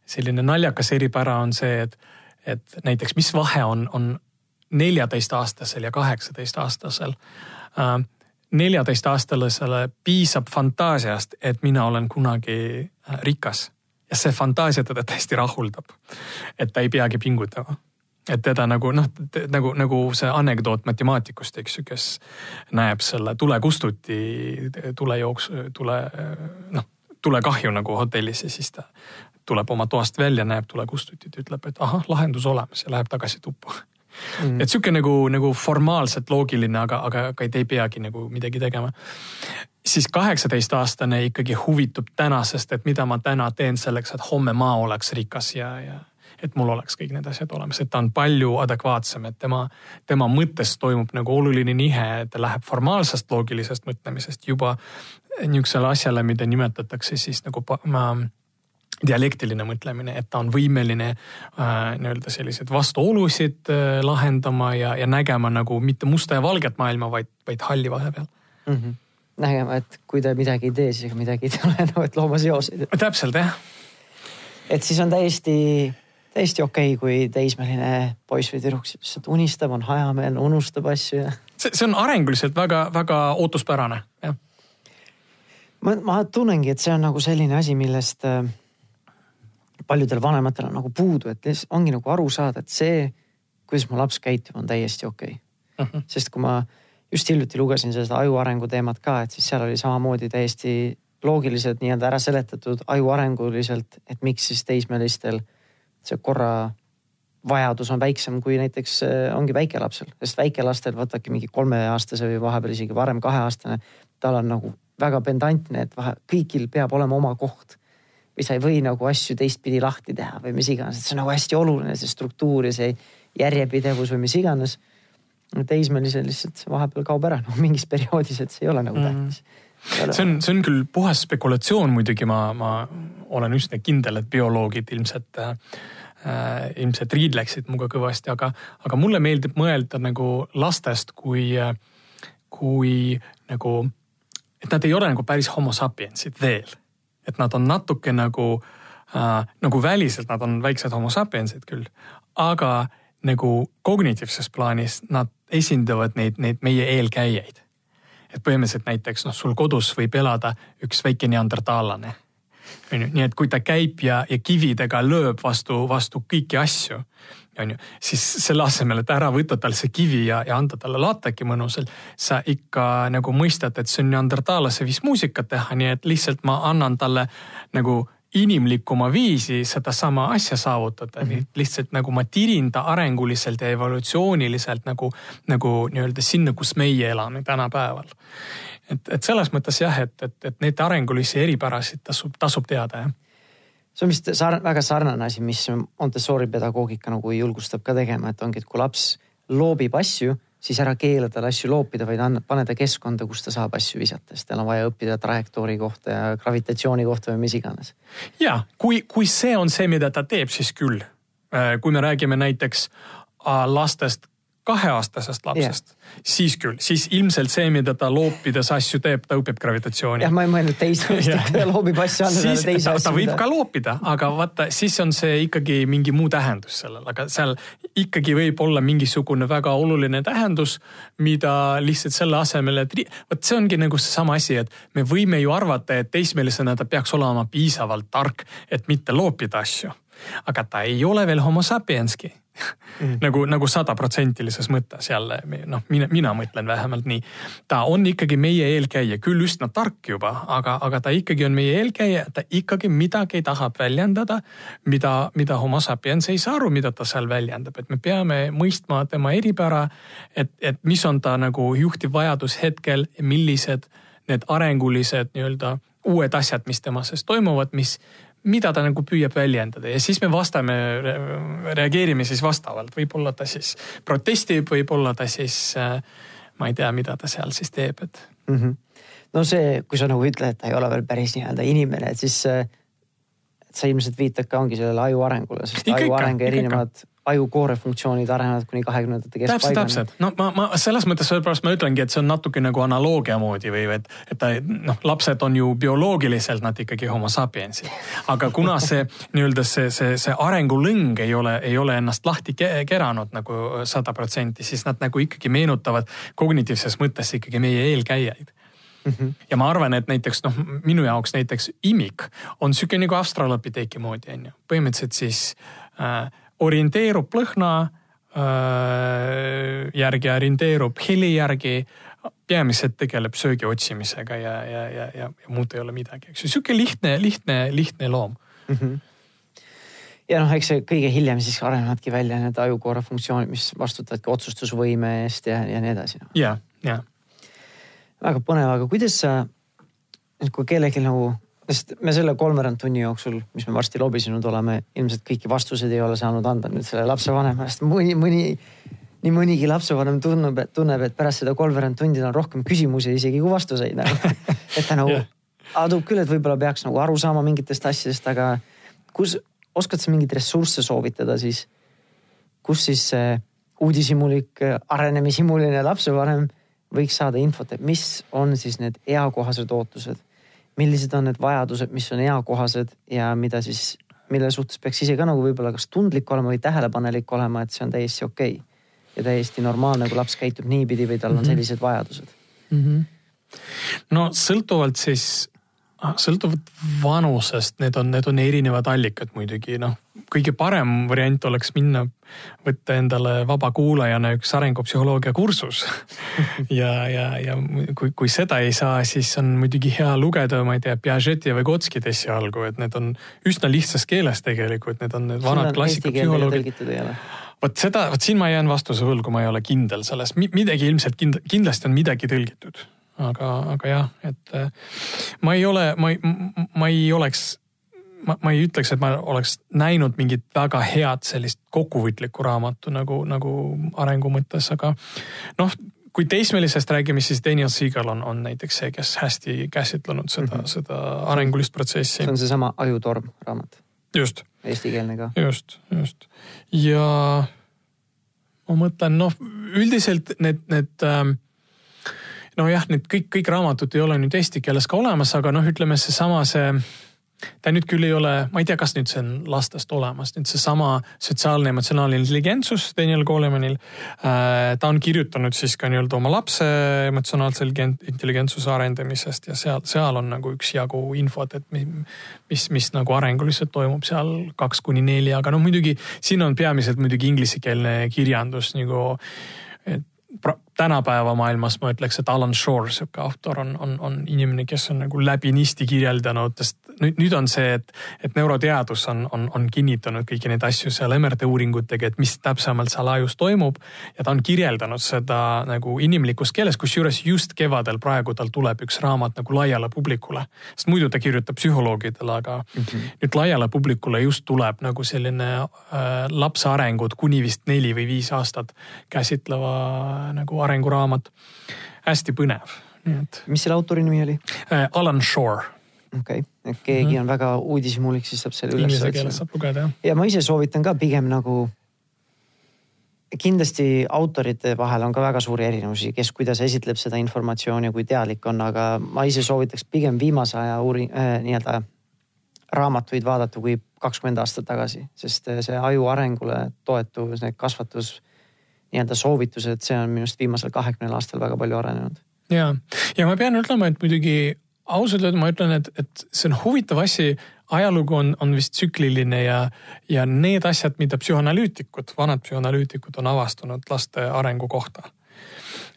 selline naljakas eripära on see, et, et näiteks mis vahe on, on neljateistaastasel ja kaheksateistaastasel. Ähm, neljateistaastasele piisab fantaasiast, et mina olen kunagi äh, rikas. ja see fantaasia teda täiesti rahuldab. et ta ei peagi pingutama et teda nagu noh, nagu, nagu see anekdoot matemaatikust, eks ju, kes näeb selle tulekustuti, tulejooksu, tule noh, tulekahju nagu hotellis ja siis ta tuleb oma toast välja, näeb tulekustutit, ütleb, et ahah, lahendus olemas ja läheb tagasi tuppa mm.. et sihuke nagu, nagu formaalselt loogiline, aga, aga, aga te ei peagi nagu midagi tegema. siis kaheksateistaastane ikkagi huvitub tänasest, et mida ma täna teen selleks, et homme ma oleks rikas ja, ja et mul oleks kõik need asjad olemas, et ta on palju adekvaatsem, et tema, tema mõttes toimub nagu oluline nihe, et ta läheb formaalsest loogilisest mõtlemisest juba niisugusele asjale, mida nimetatakse siis nagu dialektiline mõtlemine, et ta on võimeline äh, nii-öelda selliseid vastuolusid äh, lahendama ja, ja nägema nagu mitte musta ja valget maailma, vaid, vaid halli vahepeal mm. -hmm. nägema, et kui ta midagi ei tee, siis ega midagi ei tule, no et looma seoseid. täpselt jah. et siis on täiesti täiesti okei okay,, kui teismeline poiss või tüdruk lihtsalt unistab, on hajameelne, unustab asju ja. see, see on arenguliselt väga-väga ootuspärane, jah. ma, ma tunnengi, et see on nagu selline asi, millest äh, paljudel vanematel on nagu puudu, et ongi nagu aru saada, et see, kuidas mu laps käitub, on täiesti okei okay. uh. -huh. sest kui ma just hiljuti lugesin seda aju arengu teemat ka, et siis seal oli samamoodi täiesti loogiliselt nii-öelda ära seletatud aju arenguliselt, et miks siis teismelistel see korra vajadus on väiksem kui näiteks äh, ongi väikelapsel, sest väikelastel vaadake mingi kolmeaastase või vahepeal isegi varem kaheaastane, tal on nagu väga pendantne, et vahe, kõigil peab olema oma koht. Või sa ei või nagu asju teistpidi lahti teha või mis iganes, et see on nagu hästi oluline, see struktuur ja see järjepidevus või mis iganes. teismelisel lihtsalt vahepeal kaob ära, noh mingis perioodis, et see ei ole nagu mm. tähtis see on, see on küll puhas spekulatsioon muidugi, ma, ma olen üsna kindel, et bioloogid ilmselt äh, äh, ilmselt riidleksid minuga kõvasti, aga, aga mulle meeldib mõelda nagu lastest kui, kui nagu, et nad ei ole nagu päris homo sapiensid veel. Et nad on natuke nagu äh,, nagu väliselt nad on väiksed homo sapiensid küll, aga nagu kognitiivses plaanis nad esindavad neid, neid meie eelkäijaid et põhimõtteliselt näiteks noh, sul kodus võib elada üks väike neandertaallane. on ju, nii et kui ta käib ja, ja kividega lööb vastu, vastu kõiki asju, on ju, siis selle asemel, et ära võtta tal see kivi ja, ja anda talle lateki mõnusalt, sa ikka nagu mõistad, et see on neandertaallase viis muusikat teha, nii et lihtsalt ma annan talle nagu inimlikuma viisi sedasama asja saavutada mm, -hmm. lihtsalt nagu ma tirin ta arenguliselt ja evolutsiooniliselt nagu, nagu nii-öelda sinna, kus meie elame tänapäeval. et, et selles mõttes jah, et, et, et neid arengulisi eripärasid tasub, tasub teada jah see on vist sar väga sarnane asi, mis Montessori pedagoogika nagu julgustab ka tegema, et ongi, et kui laps loobib asju siis ära keela tal asju loopida, vaid anna, pane ta keskkonda, kus ta saab asju visata, sest tal on vaja õppida trajektoori kohta ja gravitatsiooni kohta või mis iganes. ja kui, kui see on see, mida ta teeb, siis küll. Äh, kui me räägime näiteks äh, lastest kaheaastasest lapsest yeah., siis küll, siis ilmselt see, mida ta loopides asju teeb, ta õpib gravitatsiooni. jah, ma ei mõelnud teismelist, et ta loobib asju, anda talle teise asju. ta võib ka loopida, aga vaata, siis on see ikkagi mingi muu tähendus sellel, aga seal ikkagi võib olla mingisugune väga oluline tähendus, mida lihtsalt selle asemel, et vot see ongi nagu seesama asi, et me võime ju arvata, et teismelisena ta peaks olema piisavalt tark, et mitte loopida asju. Aga ta ei ole veel homo sapienski mm. nagu, nagu sadaprotsendilises mõttes jälle noh, mina, mina mõtlen vähemalt nii. ta on ikkagi meie eelkäija, küll üsna tark juba, aga, aga ta ikkagi on meie eelkäija, ta ikkagi midagi tahab väljendada, mida, mida homo sapiens ei saa aru, mida ta seal väljendab, et me peame mõistma tema eripära. et, et mis on ta nagu juhtiv vajadus hetkel, millised need arengulised nii-öelda uued asjad, mis tema sees toimuvad, mis mida ta nagu püüab väljendada ja siis me vastame, reageerime siis vastavalt, võib-olla ta siis protestib, võib-olla ta siis äh, ma ei tea, mida ta seal siis teeb, et mm. -hmm. no see, kui sa nagu ütled, et ta ei ole veel päris nii-öelda inimene, et siis äh, sa ilmselt viitad ka ongi sellele aju arengule, sest aju areng ja erinevad ajukoore funktsioonid arenevad kuni kahekümnendate keskpaigani. täpselt, täpselt, no ma, ma selles mõttes sellepärast ma ütlengi, et see on natuke nagu analoogia moodi või et, et ta noh, lapsed on ju bioloogiliselt nad ikkagi homo sapiensid. aga kuna see nii-öelda see, see, see arengulõng ei ole, ei ole ennast lahti keranud nagu sada protsenti, siis nad nagu ikkagi meenutavad kognitiivses mõttes ikkagi meie eelkäijaid Mm -hmm. ja ma arvan, et näiteks noh, minu jaoks näiteks imik on sihuke nagu australopiteeki moodi on ju, põhimõtteliselt siis äh, orienteerub lõhna äh, järgi, orienteerub heli järgi peamiselt tegeleb söögi otsimisega ja, ja, ja, ja, ja muud ei ole midagi, eks ju, sihuke lihtne, lihtne, lihtne loom mm. -hmm. ja noh, eks see kõige hiljem siis arenevadki välja need ajukoore funktsioonid, mis vastutavadki otsustusvõime eest ja, ja nii edasi no.. ja, ja. väga põnev, aga kuidas sa, kui kellelgi nagu sest me selle kolmveerand tunni jooksul, mis me varsti lobisenud oleme, ilmselt kõiki vastuseid ei ole saanud anda nüüd selle lapsevanema eest. mõni, mõni, nii mõnigi lapsevanem tunneb, tunneb, et pärast seda kolmveerand tundi on rohkem küsimusi isegi kui vastuseid nagu. et ta nagu yeah. adub küll, et võib-olla peaks nagu aru saama mingitest asjadest, aga kus, oskad sa mingeid ressursse soovitada siis? kus siis see uudishimulik, arenemishimuline lapsevanem võiks saada infot, et mis on siis need eakohased ootused millised on need vajadused, mis on eakohased ja mida siis, mille suhtes peaks ise ka nagu võib-olla kas tundlik olema või tähelepanelik olema, et see on täiesti okei okay. ja täiesti normaalne, kui laps käitub niipidi või tal on mhm. sellised vajadused mm. -hmm. no sõltuvalt siis sõltuvalt vanusest, need on, need on erinevad allikad muidugi, noh. kõige parem variant oleks minna, võtta endale vabakuulajana üks arengupsühholoogia kursus. Ja, ja, ja kui, kui seda ei saa, siis on muidugi hea lugeda, ma ei tea, Piageti või Gotskit esialgu, et need on üsna lihtsas keeles tegelikult, need on need vanad klassikapsühholoogid vot seda, vot siin ma jään vastuse võlgu, ma ei ole kindel selles, midagi ilmselt kind, kindlasti on midagi tõlgitud aga, aga jah, et äh, ma ei ole, ma ei, ma ei oleks ma, ma ei ütleks, et ma oleks näinud mingit väga head sellist kokkuvõtlikku raamatu nagu, nagu arengu mõttes, aga noh, kui teismelisest räägime, siis Daniel Siegel on, on näiteks see, kes hästi käsitlenud seda mm, -hmm. seda arengulist protsessi. see on seesama Ajutorm raamat. just. Eestikeelne ka. just, just ja ma mõtlen, noh, üldiselt need, need ähm, nojah, need kõik, kõik raamatud ei ole nüüd eesti keeles ka olemas, aga noh, ütleme seesama see, ta nüüd küll ei ole, ma ei tea, kas nüüd see on lastest olemas, nüüd seesama sotsiaalne emotsionaalne intelligentsus Daniel Golemanil äh,. ta on kirjutanud siis ka nii-öelda oma lapse emotsionaalse intelligentsuse arendamisest ja seal, seal on nagu üksjagu infot, et mis, mis nagu arenguliselt toimub seal kaks kuni neli, aga noh, muidugi siin on peamiselt muidugi inglisekeelne kirjandus nagu et tänapäeva maailmas ma ütleks, et Alan Shore, sihuke autor on, on, on inimene, kes on nagu läbinisti kirjeldanud, sest nüüd, nüüd on see, et, et neuroteadus on, on, on kinnitanud kõiki neid asju seal MRT uuringutega, et mis täpsemalt seal ajus toimub. ja ta on kirjeldanud seda nagu inimlikus keeles, kusjuures just kevadel praegu tal tuleb üks raamat nagu laiale publikule. sest muidu ta kirjutab psühholoogidele, aga mm -hmm. nüüd laiale publikule just tuleb nagu selline äh, lapse arengut kuni vist neli või viis aastat käsitleva nagu arenguraamat. hästi põnev, nii et. mis selle autori nimi oli äh,? Alan Shore. okei okay., et keegi mm -hmm. on väga uudishimulik, siis saab selle üles otsida. Inglise keeles saab lugeda jah. ja ma ise soovitan ka pigem nagu kindlasti autorite vahel on ka väga suuri erinevusi, kes kuidas esitleb seda informatsiooni ja kui teadlik on, aga ma ise soovitaks pigem viimase aja uuri- äh,, nii-öelda raamatuid vaadata kui kakskümmend aastat tagasi, sest see aju arengule toetuv, see kasvatus nii-öelda soovitused, see on minu arust viimasel kahekümnel aastal väga palju arenenud. ja, ja ma pean ütlema, et muidugi ausalt öelda ma ütlen, et, et see on huvitav asi. ajalugu on, on vist tsükliline ja, ja need asjad, mida psühhanalüütikud, vanad psühhanalüütikud on avastanud laste arengu kohta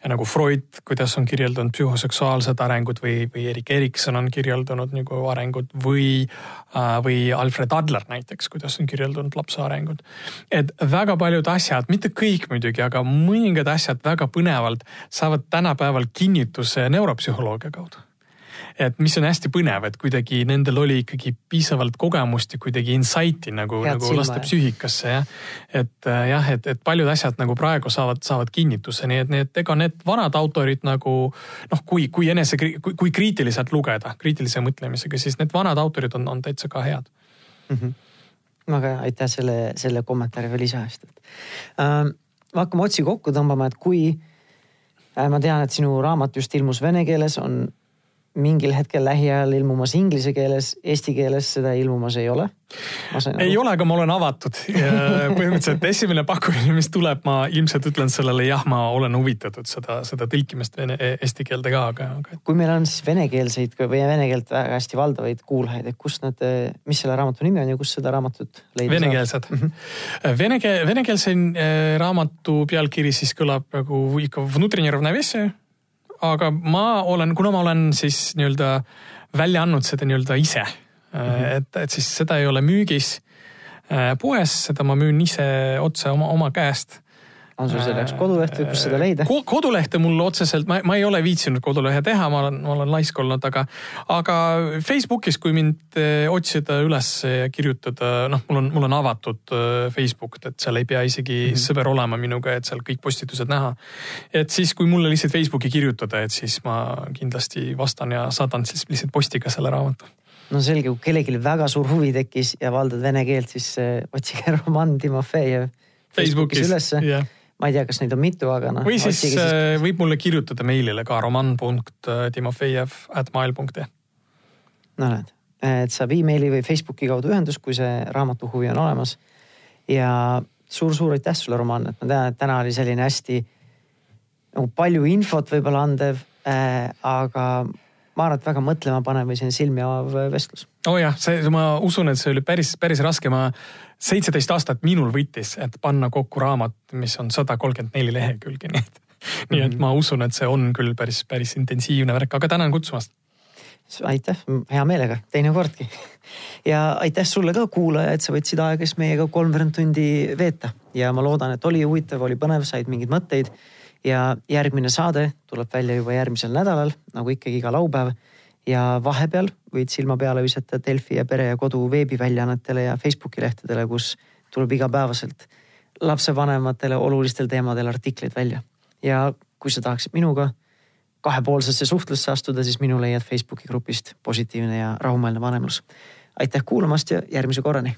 ja nagu Freud, kuidas on kirjeldanud psühhoseksuaalset arengut või, või Erik Erikson on kirjeldanud nagu arengut või, äh, või Alfred Adler näiteks, kuidas on kirjeldanud lapse arengut. et väga paljud asjad, mitte kõik muidugi, aga mõningad asjad väga põnevalt saavad tänapäeval kinnituse neuropsühholoogia kaudu et mis on hästi põnev, et kuidagi nendel oli ikkagi piisavalt kogemust ja kuidagi insight'i nagu, nagu laste psüühikasse jah. et äh, jah, et, et paljud asjad nagu praegu saavad, saavad kinnituse, nii et need, ega need vanad autorid nagu noh, kui, kui enese, kui, kui kriitiliselt lugeda, kriitilise mõtlemisega, siis need vanad autorid on, on täitsa ka head mm. -hmm väga hea, aitäh selle, selle kommentaari või lisa eest, et äh,. me hakkame otsi kokku tõmbama, et kui äh, ma tean, et sinu raamat just ilmus vene keeles, on mingil hetkel lähiajal ilmumas inglise keeles, eesti keeles seda ilmumas ei ole. ei ole, aga ma olen avatud. põhimõtteliselt esimene pakkumine, mis tuleb, ma ilmselt ütlen sellele jah, ma olen huvitatud seda, seda tõlkimist vene, eesti keelde ka, aga, aga. kui meil on siis venekeelseid või vene keelt väga hästi valdavaid kuulajaid, et kust nad, mis selle raamatu nimi on ja kust seda raamatut leida venekeelsed. saab? venekeelsed. Mhm. Vene, venekeelse eh, raamatu pealkiri siis kõlab nagu ikka Vnutrine ravnovesje aga ma olen, kuna ma olen siis nii-öelda välja andnud seda nii-öelda ise mm, -hmm. et, et siis seda ei ole müügis äh, poes, seda ma müün ise otse oma, oma käest on sul selleks koduleht või kus seda leida? kodulehte mul otseselt, ma, ma ei ole viitsinud kodulehe teha, ma olen, ma olen laisk olnud, aga, aga Facebookis, kui mind eh, otsida üles ja kirjutada, noh, mul on, mul on avatud Facebook, et seal ei pea isegi mm -hmm. sõber olema minuga, et seal kõik postitused näha. et siis, kui mulle lihtsalt Facebooki kirjutada, et siis ma kindlasti vastan ja saadan siis lihtsalt postiga selle raamatu no selge, kui kellelgi väga suur huvi tekkis ja valdad vene keelt, siis äh, otsige Roman Timofejev Facebookis, Facebookis ülesse yeah ma ei tea, kas neid on mitu, aga noh. või siis, siis äh, võib mulle kirjutada meilile ka roman.timofejev at mail.ee. no näed, et saab emaili või Facebooki kaudu ühendust, kui see raamatu huvi on olemas. ja suur-suur aitäh sulle, Roman, et ma tean, et täna oli selline hästi nagu palju infot võib-olla andev äh,, aga ma arvan, et väga mõtlemapanev või selline silmi avav vestlus. oo oh jah, see, ma usun, et see oli päris, päris raske, ma seitseteist aastat minul võttis, et panna kokku raamat, mis on sada kolmkümmend neli lehekülge, nii et nii et ma usun, et see on küll päris, päris intensiivne värk, aga tänan kutsumast. aitäh, hea meelega, teinekordki. ja aitäh sulle ka, kuulaja, et sa võtsid aega siis meiega kolmveerand tundi veeta ja ma loodan, et oli huvitav, oli põnev, said mingeid mõtteid. Ja järgmine saade tuleb välja juba järgmisel nädalal, nagu ikkagi iga laupäev ja vahepeal võid silma peale visata Delfi ja Pere ja Kodu veebiväljaannetele ja Facebooki lehtedele, kus tuleb igapäevaselt lapsevanematele olulistel teemadel artikleid välja. ja kui sa tahaksid minuga kahepoolsesse suhtlusse astuda, siis minu leiad Facebooki grupist Positiivne ja rahumeelne vanemlus. aitäh kuulamast ja järgmise korrani